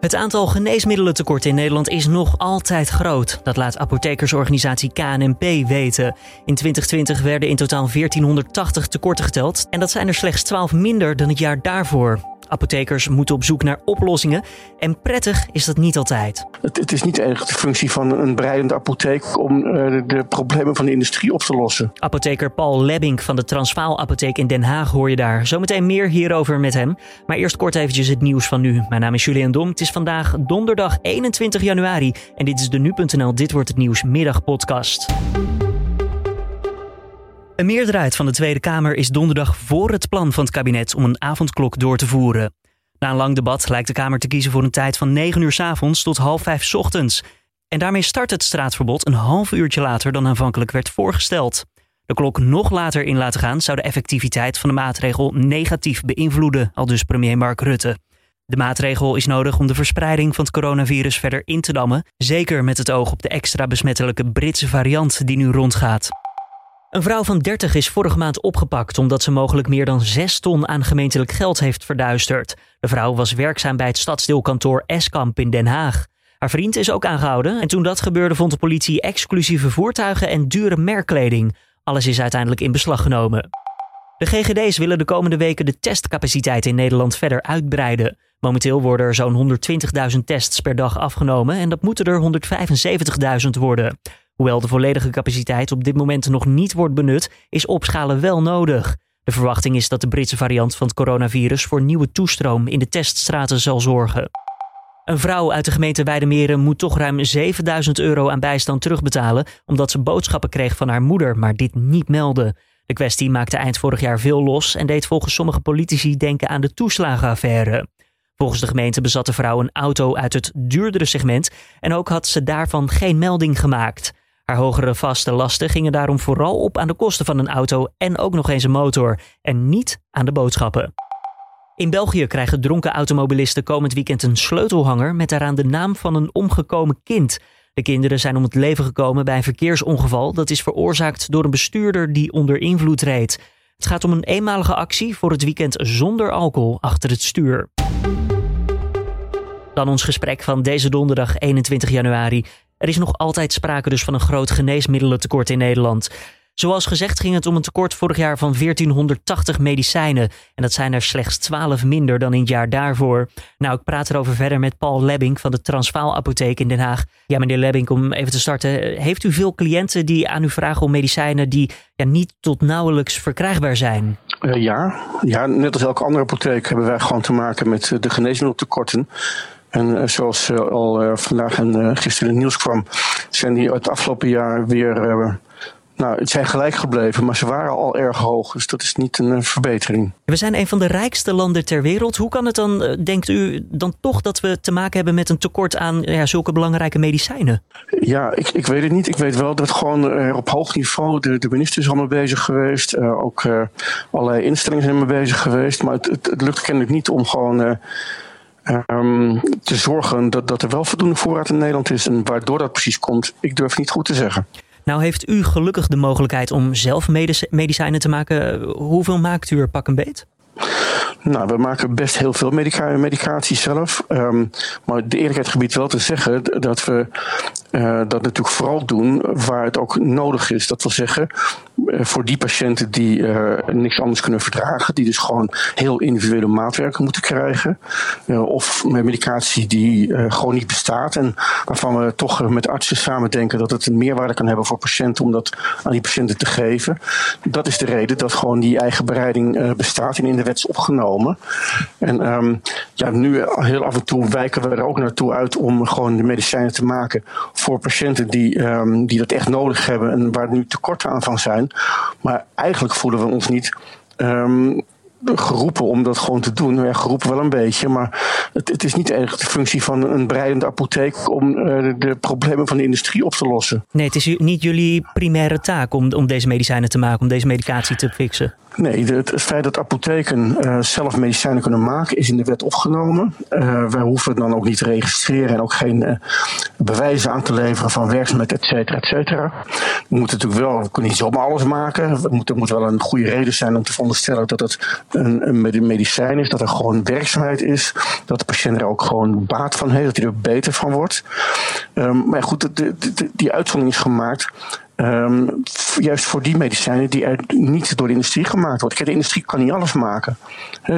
Het aantal geneesmiddelentekorten in Nederland is nog altijd groot. Dat laat apothekersorganisatie KNMP weten. In 2020 werden in totaal 1480 tekorten geteld en dat zijn er slechts 12 minder dan het jaar daarvoor. Apothekers moeten op zoek naar oplossingen en prettig is dat niet altijd. Het, het is niet echt de functie van een breidende apotheek om uh, de problemen van de industrie op te lossen. Apotheker Paul Lebbink van de Transvaal Apotheek in Den Haag hoor je daar. Zometeen meer hierover met hem. Maar eerst kort eventjes het nieuws van nu. Mijn naam is Julian Dom. Het is vandaag donderdag 21 januari en dit is de nu.nl Dit wordt het nieuws middagpodcast. Een meerderheid van de Tweede Kamer is donderdag voor het plan van het kabinet om een avondklok door te voeren. Na een lang debat lijkt de Kamer te kiezen voor een tijd van 9 uur s avonds tot half 5 s ochtends. En daarmee start het straatverbod een half uurtje later dan aanvankelijk werd voorgesteld. De klok nog later in laten gaan zou de effectiviteit van de maatregel negatief beïnvloeden, al dus premier Mark Rutte. De maatregel is nodig om de verspreiding van het coronavirus verder in te dammen, zeker met het oog op de extra besmettelijke Britse variant die nu rondgaat. Een vrouw van 30 is vorige maand opgepakt omdat ze mogelijk meer dan 6 ton aan gemeentelijk geld heeft verduisterd. De vrouw was werkzaam bij het stadsdeelkantoor Eskamp in Den Haag. Haar vriend is ook aangehouden en toen dat gebeurde vond de politie exclusieve voertuigen en dure merkkleding. Alles is uiteindelijk in beslag genomen. De GGD's willen de komende weken de testcapaciteit in Nederland verder uitbreiden. Momenteel worden er zo'n 120.000 tests per dag afgenomen en dat moeten er 175.000 worden. Hoewel de volledige capaciteit op dit moment nog niet wordt benut, is opschalen wel nodig. De verwachting is dat de Britse variant van het coronavirus voor nieuwe toestroom in de teststraten zal zorgen. Een vrouw uit de gemeente Weidemeren moet toch ruim 7000 euro aan bijstand terugbetalen omdat ze boodschappen kreeg van haar moeder, maar dit niet meldde. De kwestie maakte eind vorig jaar veel los en deed volgens sommige politici denken aan de toeslagenaffaire. Volgens de gemeente bezat de vrouw een auto uit het duurdere segment en ook had ze daarvan geen melding gemaakt. Haar hogere vaste lasten gingen daarom vooral op aan de kosten van een auto en ook nog eens een motor, en niet aan de boodschappen. In België krijgen dronken automobilisten komend weekend een sleutelhanger met daaraan de naam van een omgekomen kind. De kinderen zijn om het leven gekomen bij een verkeersongeval dat is veroorzaakt door een bestuurder die onder invloed reed. Het gaat om een eenmalige actie voor het weekend zonder alcohol achter het stuur. Dan ons gesprek van deze donderdag 21 januari. Er is nog altijd sprake dus van een groot geneesmiddelentekort in Nederland. Zoals gezegd ging het om een tekort vorig jaar van 1480 medicijnen. En dat zijn er slechts 12 minder dan in het jaar daarvoor. Nou, ik praat erover verder met Paul Lebbing van de Transvaal Apotheek in Den Haag. Ja, meneer Lebbing, om even te starten. Heeft u veel cliënten die aan u vragen om medicijnen die ja, niet tot nauwelijks verkrijgbaar zijn? Uh, ja. ja, net als elke andere apotheek hebben wij gewoon te maken met de geneesmiddeltekorten. En uh, zoals uh, al uh, vandaag en gisteren in het nieuws kwam, zijn die het afgelopen jaar weer. nou, het zijn gelijk gebleven, maar ze waren al erg hoog. Dus dat is niet een verbetering. We zijn een van de rijkste landen ter wereld. Hoe kan het dan, denkt u, dan toch dat we te maken hebben met een tekort aan ja, zulke belangrijke medicijnen? Ja, ik, ik weet het niet. Ik weet wel dat gewoon op hoog niveau de, de minister is al mee bezig geweest. ook allerlei instellingen zijn mee bezig geweest. Maar het, het, het lukt kennelijk niet om gewoon Um, te zorgen dat, dat er wel voldoende voorraad in Nederland is. En waardoor dat precies komt, ik durf niet goed te zeggen. Nou heeft u gelukkig de mogelijkheid om zelf medicijnen te maken. Hoeveel maakt u er pak een beet? Nou, we maken best heel veel medica medicatie zelf. Um, maar de eerlijkheid gebied wel te zeggen dat we uh, dat natuurlijk vooral doen waar het ook nodig is. Dat wil zeggen, uh, voor die patiënten die uh, niks anders kunnen verdragen, die dus gewoon heel individuele maatwerken moeten krijgen. of met medicatie die gewoon niet bestaat en waarvan we toch met artsen samen denken dat het een meerwaarde kan hebben voor patiënten om dat aan die patiënten te geven. Dat is de reden dat gewoon die eigen bereiding bestaat en in de wet is opgenomen. En um, ja, nu heel af en toe wijken we er ook naartoe uit om gewoon de medicijnen te maken voor patiënten die, um, die dat echt nodig hebben en waar nu tekorten aan van zijn. Maar eigenlijk voelen we ons niet. Um, geroepen om dat gewoon te doen. Ja, geroepen wel een beetje, maar het, het is niet echt de functie van een breidende apotheek om uh, de problemen van de industrie op te lossen. Nee, het is niet jullie primaire taak om, om deze medicijnen te maken, om deze medicatie te fixen. Nee, het, het feit dat apotheken uh, zelf medicijnen kunnen maken is in de wet opgenomen. Uh, wij hoeven het dan ook niet te registreren en ook geen bewijzen aan te leveren van werkzaamheid, et cetera, et cetera. We moeten natuurlijk wel, we kunnen niet zomaar alles maken. Er moet, er moet wel een goede reden zijn om te veronderstellen dat het een, een medicijn is, dat er gewoon werkzaamheid is, dat de patiënt er ook gewoon baat van heeft, dat hij er beter van wordt. Um, maar goed, die uitzondering is gemaakt. Um, juist voor die medicijnen die niet door de industrie gemaakt worden. Kijk, de industrie kan niet alles maken.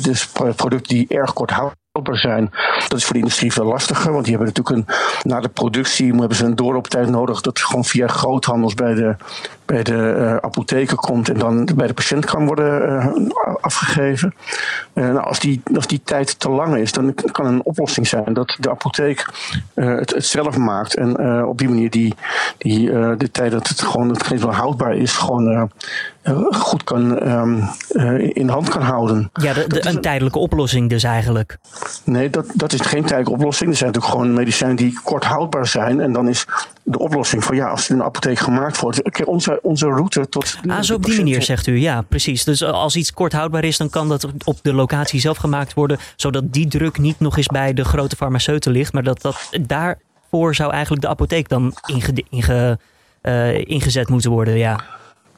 dus producten die erg kort houden zijn. Dat is voor de industrie veel lastiger, want die hebben natuurlijk een, na de productie hebben ze een doorlooptijd nodig dat gewoon via groothandels bij de, bij de uh, apotheken komt en dan bij de patiënt kan worden uh, afgegeven. Uh, nou, als, die, als die tijd te lang is, dan kan een oplossing zijn dat de apotheek het, het, zelf maakt en op die manier die, die, de tijd dat het gewoon het geen houdbaar is, gewoon goed kan, um, in hand kan houden. Ja, de, de, een tijdelijke oplossing dus eigenlijk. Nee, dat, dat is geen tijdelijke oplossing. Er zijn natuurlijk gewoon medicijnen die kort houdbaar zijn. En dan is de oplossing van ja, als het in een apotheek gemaakt wordt. Onze, onze route tot. Ah, zo op die manier zegt u, ja, precies. Dus als iets kort houdbaar is, dan kan dat op de locatie zelf gemaakt worden. Zodat die druk niet nog eens bij de grote farmaceuten ligt. Maar dat, dat daarvoor zou eigenlijk de apotheek dan inge, inge, uh, ingezet moeten worden, ja.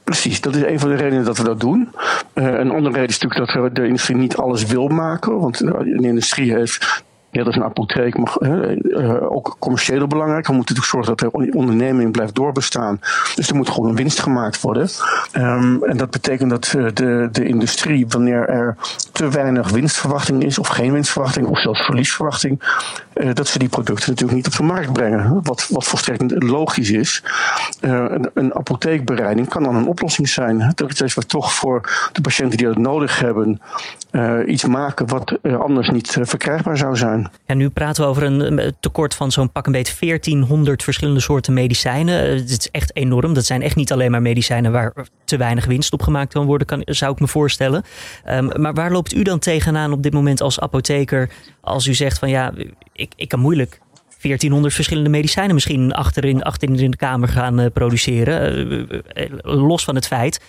Precies, dat is een van de redenen dat we dat doen. Uh, een andere reden is natuurlijk dat de industrie niet alles wil maken. Want de industrie heeft ja, dat is een apotheek, uh, ook commercieel belangrijk. We moeten natuurlijk zorgen dat de onderneming blijft doorbestaan. Dus er moet gewoon een winst gemaakt worden. Um, en dat betekent dat uh, de, de industrie, wanneer er te weinig winstverwachting is, of geen winstverwachting, of zelfs verliesverwachting, uh, dat ze die producten natuurlijk niet op de markt brengen. Wat, wat volstrekt logisch is. Een, een, apotheekbereiding kan dan een oplossing zijn. Dat is we toch voor de patiënten die dat nodig hebben, iets maken wat anders niet verkrijgbaar zou zijn. En nu praten we over een tekort van zo'n pak een beetje 1400 verschillende soorten medicijnen. Het eh, is echt enorm. Dat zijn echt niet alleen maar medicijnen waar te weinig winst op gemaakt kan worden, zou ik me voorstellen. Um, maar waar loopt u dan tegenaan op dit moment als apotheker? Als u zegt van ja, ik, ik kan moeilijk 1400 verschillende medicijnen misschien achterin, achterin in de kamer gaan uh, produceren. Uh, los van het feit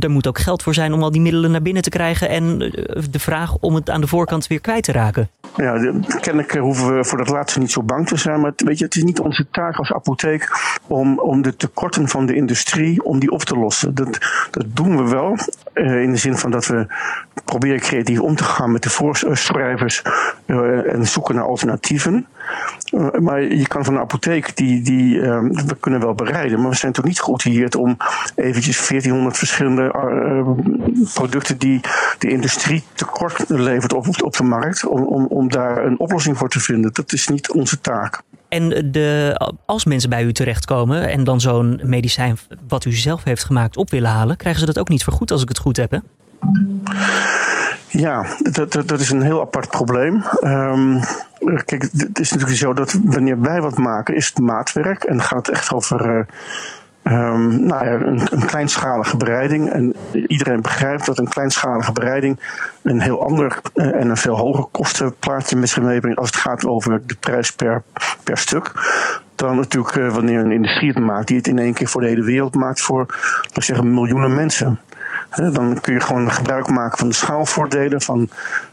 er moet ook geld voor zijn om al die middelen naar binnen te krijgen. En eh, de vraag om het aan de voorkant weer kwijt te raken. Ja, kennelijk hoeven we voor dat laatste niet zo bang te zijn. Maar weet je, het is niet onze taak als apotheek om, om de tekorten van de industrie om die op te lossen. Dat, dat doen we wel. Uh, in de zin van dat we proberen creatief om te gaan met de voorschrijvers en zoeken naar alternatieven. Maar je kan van een apotheek, die, die, we kunnen wel bereiden, maar we zijn toch niet hier om eventjes 1400 verschillende uh, producten die de industrie tekort levert op, op de markt, om, om, om daar een oplossing voor te vinden. Dat is niet onze taak. En de, als mensen bij u terechtkomen en dan zo'n medicijn wat u zelf heeft gemaakt op willen halen, krijgen ze dat ook niet vergoed als ik het goed heb, hè? Ja, dat, dat, dat is een heel apart probleem. Um, kijk, het is natuurlijk zo dat wanneer wij wat maken, is het maatwerk. En gaat het echt over uh, Um, nou ja, een, kleinschalige bereiding. En iedereen begrijpt dat een kleinschalige bereiding een heel ander uh, en een veel hoger kostenplaatje met zich meebrengt als het gaat over de prijs per, per stuk. Dan natuurlijk uh, wanneer een industrie het maakt, die het in één keer voor de hele wereld maakt voor, laat ik zeggen, miljoenen mensen. dan kun je gewoon gebruik maken van de schaalvoordelen, van,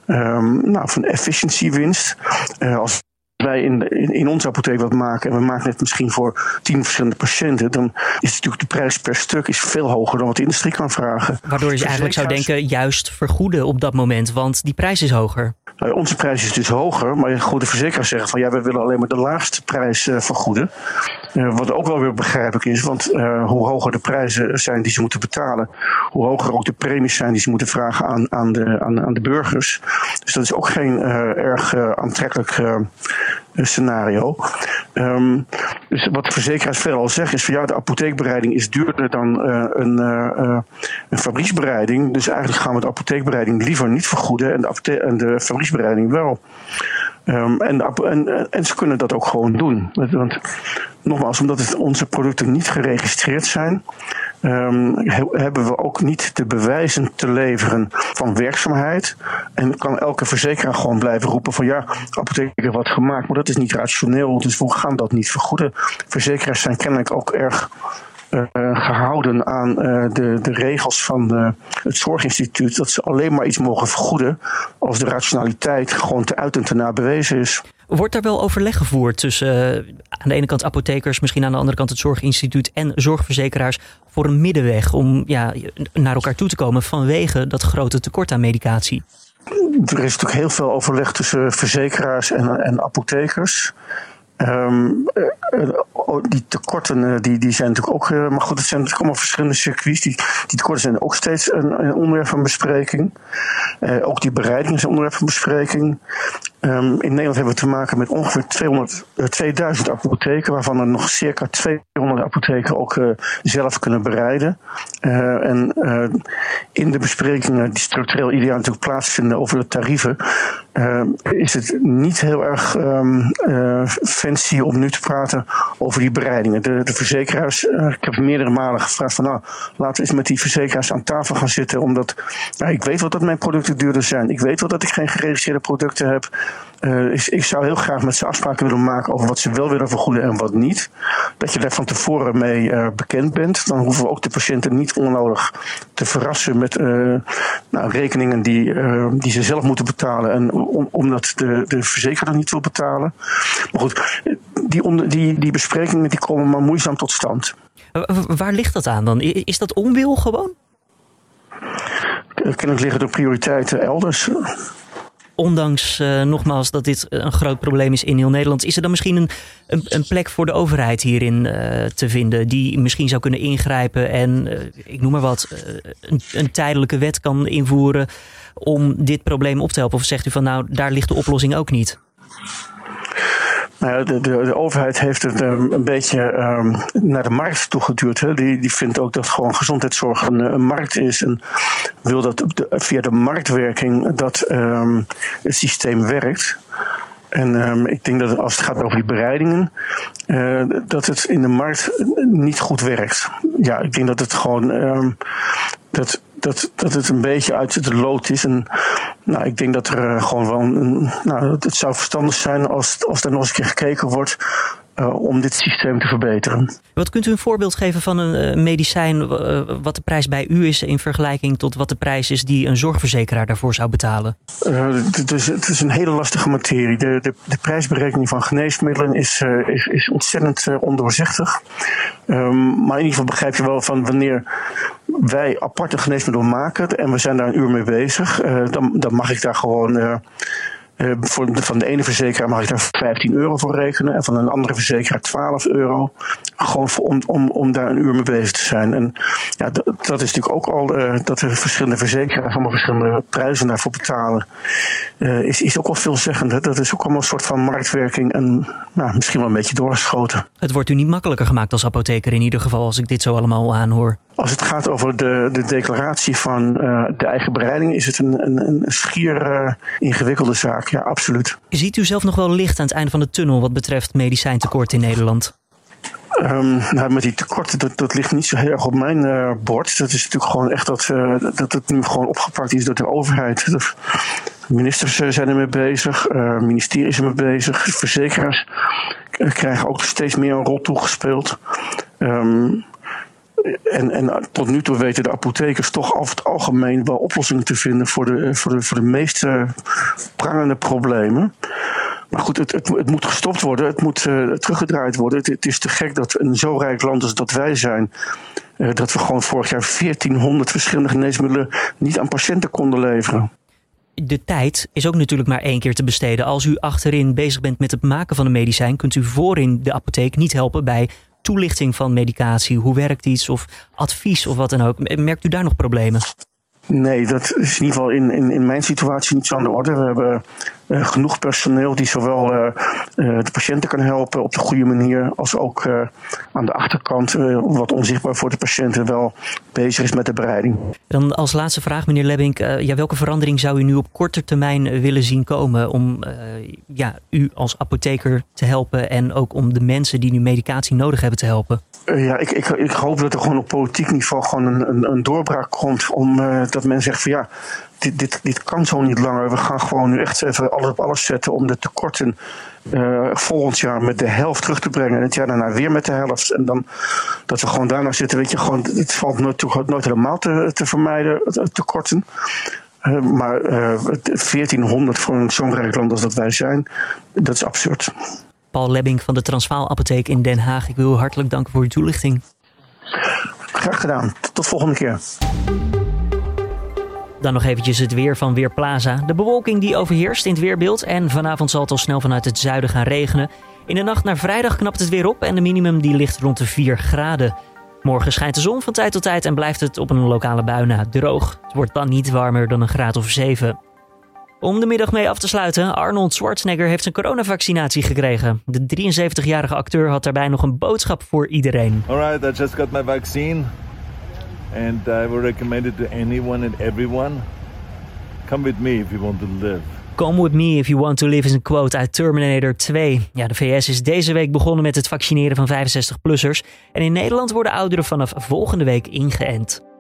um, nou, van efficiëntiewinst. Uh, als wij in, in, in, onze apotheek wat maken en we maken het misschien voor tien verschillende patiënten, dan is natuurlijk de prijs per stuk is veel hoger dan wat de industrie kan vragen. Waardoor je eigenlijk zou denken, juist vergoeden op dat moment, want die prijs is hoger. Nou, onze prijs is dus hoger, maar goede verzekeraars zeggen van ja, we willen alleen maar de laagste prijs uh, vergoeden. Uh, wat ook wel weer begrijpelijk is, want uh, hoe hoger de prijzen zijn die ze moeten betalen, hoe hoger ook de premies zijn die ze moeten vragen aan, aan, de, aan, aan de burgers. Dus dat is ook geen erg aantrekkelijk scenario. Um, dus wat de verzekeraars veelal zeggen is van ja, de apotheekbereiding is duurder dan een, een fabrieksbereiding. Dus eigenlijk gaan we de apotheekbereiding liever niet vergoeden en de, en de fabrieksbereiding wel. Um, en, en, en, ze kunnen dat ook gewoon doen. Want nogmaals, omdat het onze producten niet geregistreerd zijn, um, hebben we ook niet de bewijzen te leveren van werkzaamheid. En kan elke verzekeraar gewoon blijven roepen van ja, apotheker wat gemaakt, maar dat is niet rationeel, dus we gaan dat niet vergoeden. Verzekeraars zijn kennelijk ook erg uh, gehouden aan uh, de, de regels van uh, het Zorginstituut. Dat ze alleen maar iets mogen vergoeden als de rationaliteit gewoon te uit en te na bewezen is. Wordt daar wel overleg gevoerd tussen uh, aan de ene kant apothekers, misschien aan de andere kant het Zorginstituut en zorgverzekeraars voor een middenweg om ja, naar elkaar toe te komen vanwege dat grote tekort aan medicatie? Er is natuurlijk heel veel overleg tussen verzekeraars en, en apothekers. Um, die tekorten die, die zijn natuurlijk ook, maar goed, het zijn natuurlijk allemaal verschillende circuits. Die, die tekorten zijn ook steeds een, een onderwerp van bespreking. Ook die bereiding is een onderwerp van bespreking. Um, in Nederland hebben we te maken met ongeveer 200, uh, 2000 apotheken, waarvan er nog circa 200 apotheken ook uh, zelf kunnen bereiden. Uh, en in de besprekingen die structureel ieder jaar natuurlijk plaatsvinden over de tarieven, is het niet heel erg um, fancy om nu te praten over die bereidingen. De, de verzekeraars, ik heb meerdere malen gevraagd van nou, laten we eens met die verzekeraars aan tafel gaan zitten, omdat nou, ik weet wel dat mijn producten duurder zijn. Ik weet wel dat ik geen geregistreerde producten heb. Uh, ik, ik, zou heel graag met ze afspraken willen maken over wat ze wel willen vergoeden en wat niet. Dat je daar van tevoren mee uh, bekend bent. Dan hoeven we ook de patiënten niet onnodig te verrassen met uh, nou, rekeningen die, die ze zelf moeten betalen. En om, omdat de, de verzekeraar niet wil betalen. Maar goed, die, die, die besprekingen die komen maar moeizaam tot stand. Waar ligt dat aan dan? Is dat onwil gewoon? Kennelijk liggen de prioriteiten elders ondanks uh, nogmaals dat dit een groot probleem is in heel Nederland, is er dan misschien een, een, een plek voor de overheid hierin uh, te vinden die misschien zou kunnen ingrijpen en, ik noem maar wat, een, een, tijdelijke wet kan invoeren om dit probleem op te helpen? Of zegt u van nou, daar ligt de oplossing ook niet? Nou, de, de, overheid heeft het um, een beetje um, naar de markt toegeduurd. Hè. Die, die vindt ook dat gewoon gezondheidszorg een, markt is. En wil dat via de marktwerking dat um, het systeem werkt. En ik denk dat als het gaat over die bereidingen, uh, dat het in de markt niet goed werkt. Ja, ik denk dat het gewoon dat dat, dat het een beetje uit de lood is. En nou, ik denk dat er uh, gewoon wel een, nou, het zou verstandig zijn als, als er nog eens een keer gekeken wordt uh, om dit systeem te verbeteren. Wat kunt u een voorbeeld geven van een uh, medicijn, uh, wat de prijs bij u is in vergelijking tot wat de prijs is die een zorgverzekeraar daarvoor zou betalen? het, is, het is een hele lastige materie. De, de, de prijsberekening van geneesmiddelen is, is, is ontzettend ondoorzichtig. Um, maar in ieder geval begrijp je wel van wanneer wij aparte geneesmiddel maken en we zijn daar een uur mee bezig, dan, dan mag ik daar gewoon uh, voor, van de ene verzekeraar mag ik daar 15 euro voor rekenen en van een andere verzekeraar 12 euro. Gewoon om, om, om daar een uur mee bezig te zijn. En ja, dat, is natuurlijk ook al dat er verschillende verzekeraars allemaal verschillende prijzen daarvoor betalen. Is, is ook al veelzeggend. Dat is ook allemaal een soort van marktwerking en nou, misschien wel een beetje doorgeschoten. Het wordt u niet makkelijker gemaakt als apotheker in ieder geval als ik dit zo allemaal aanhoor. Als het gaat over de, de declaratie van uh, de eigen bereiding, is het een, een, een schier uh, ingewikkelde zaak. Ja, absoluut. Ziet u zelf nog wel licht aan het einde van de tunnel wat betreft medicijntekort in Nederland? Um, nou, met die tekorten, dat, dat ligt niet zo heel erg op mijn uh, bord. Dat is natuurlijk gewoon echt dat, uh, dat het nu gewoon opgepakt is door de overheid. De ministers zijn ermee bezig, ministeries zijn ermee bezig, verzekeraars krijgen ook steeds meer een rol toegespeeld. Um, en, en tot nu toe weten de apothekers toch over het algemeen wel oplossingen te vinden voor de, voor de, voor de meest uh, prangende problemen. Maar goed, het, het, moet gestopt worden, het moet uh, teruggedraaid worden. Het, is te gek dat een zo rijk land als dat wij zijn, uh, dat we gewoon vorig jaar 1400 verschillende geneesmiddelen niet aan patiënten konden leveren. De tijd is ook natuurlijk maar één keer te besteden. Als u achterin bezig bent met het maken van een medicijn, kunt u voorin de apotheek niet helpen bij toelichting van medicatie. Hoe werkt iets of advies of wat dan ook. Merkt u daar nog problemen? Nee, dat is in ieder geval in, in, in mijn situatie niet zo aan de orde. We hebben genoeg personeel die zowel uh, uh, de patiënten kan helpen op de goede manier, als ook aan de achterkant, wat onzichtbaar voor de patiënten, wel bezig is met de bereiding. Dan als laatste vraag, meneer Lebbink. ja, welke verandering zou u nu op korte termijn willen zien komen om ja, u als apotheker te helpen en ook om de mensen die nu medicatie nodig hebben te helpen? ja, ik, ik, ik hoop dat er gewoon op politiek niveau gewoon een, een, een doorbraak komt om dat men zegt van ja, dit, dit, dit kan zo niet langer. We gaan gewoon nu echt even alles op alles zetten om de tekorten uh, volgend jaar met de helft terug te brengen. En het jaar daarna weer met de helft. En dan dat we gewoon daarna zitten, weet je, gewoon, het valt nooit, nooit helemaal te, te vermijden, tekorten. maar 1400 voor zo'n rijk land als dat wij zijn, dat is absurd. Paul Lebbing van de Transvaal Apotheek in Den Haag. Ik wil u hartelijk danken voor uw toelichting. Graag gedaan. Tot volgende keer. Dan nog eventjes het weer van Weerplaza. De bewolking die overheerst in het weerbeeld en vanavond zal het al snel vanuit het zuiden gaan regenen. In de nacht naar vrijdag knapt het weer op en de minimum die ligt rond de 4 graden. Morgen schijnt de zon van tijd tot tijd en blijft het op een lokale bui na droog. Het wordt dan niet warmer dan een graad of 7. Om de middag mee af te sluiten, Arnold Schwarzenegger heeft zijn coronavaccinatie gekregen. De 73-jarige acteur had daarbij nog een boodschap voor iedereen. Alright, I just got my vaccine. And I will recommend it to anyone and everyone. Come with me if you want to live. Come with me if you want to live is een quote uit Terminator 2. Ja, de VS is deze week begonnen met het vaccineren van 65-plussers. En in Nederland worden ouderen vanaf volgende week ingeënt.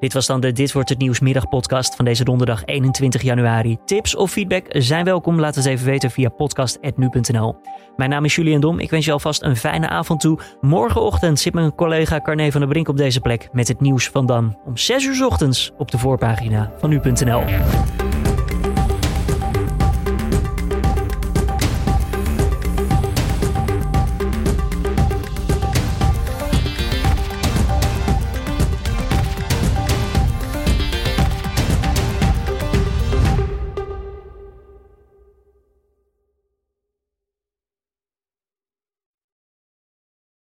Dit was dan de Dit wordt het nieuws middagpodcast van deze donderdag 21 januari. Tips of feedback zijn welkom. Laat het even weten via podcast.nu.nl. Mijn naam is Julian Dom. Ik wens je alvast een fijne avond toe. Morgenochtend zit mijn collega Carne van der Brink op deze plek met het nieuws van dan om 6 uur ochtends op de voorpagina van nu.nl.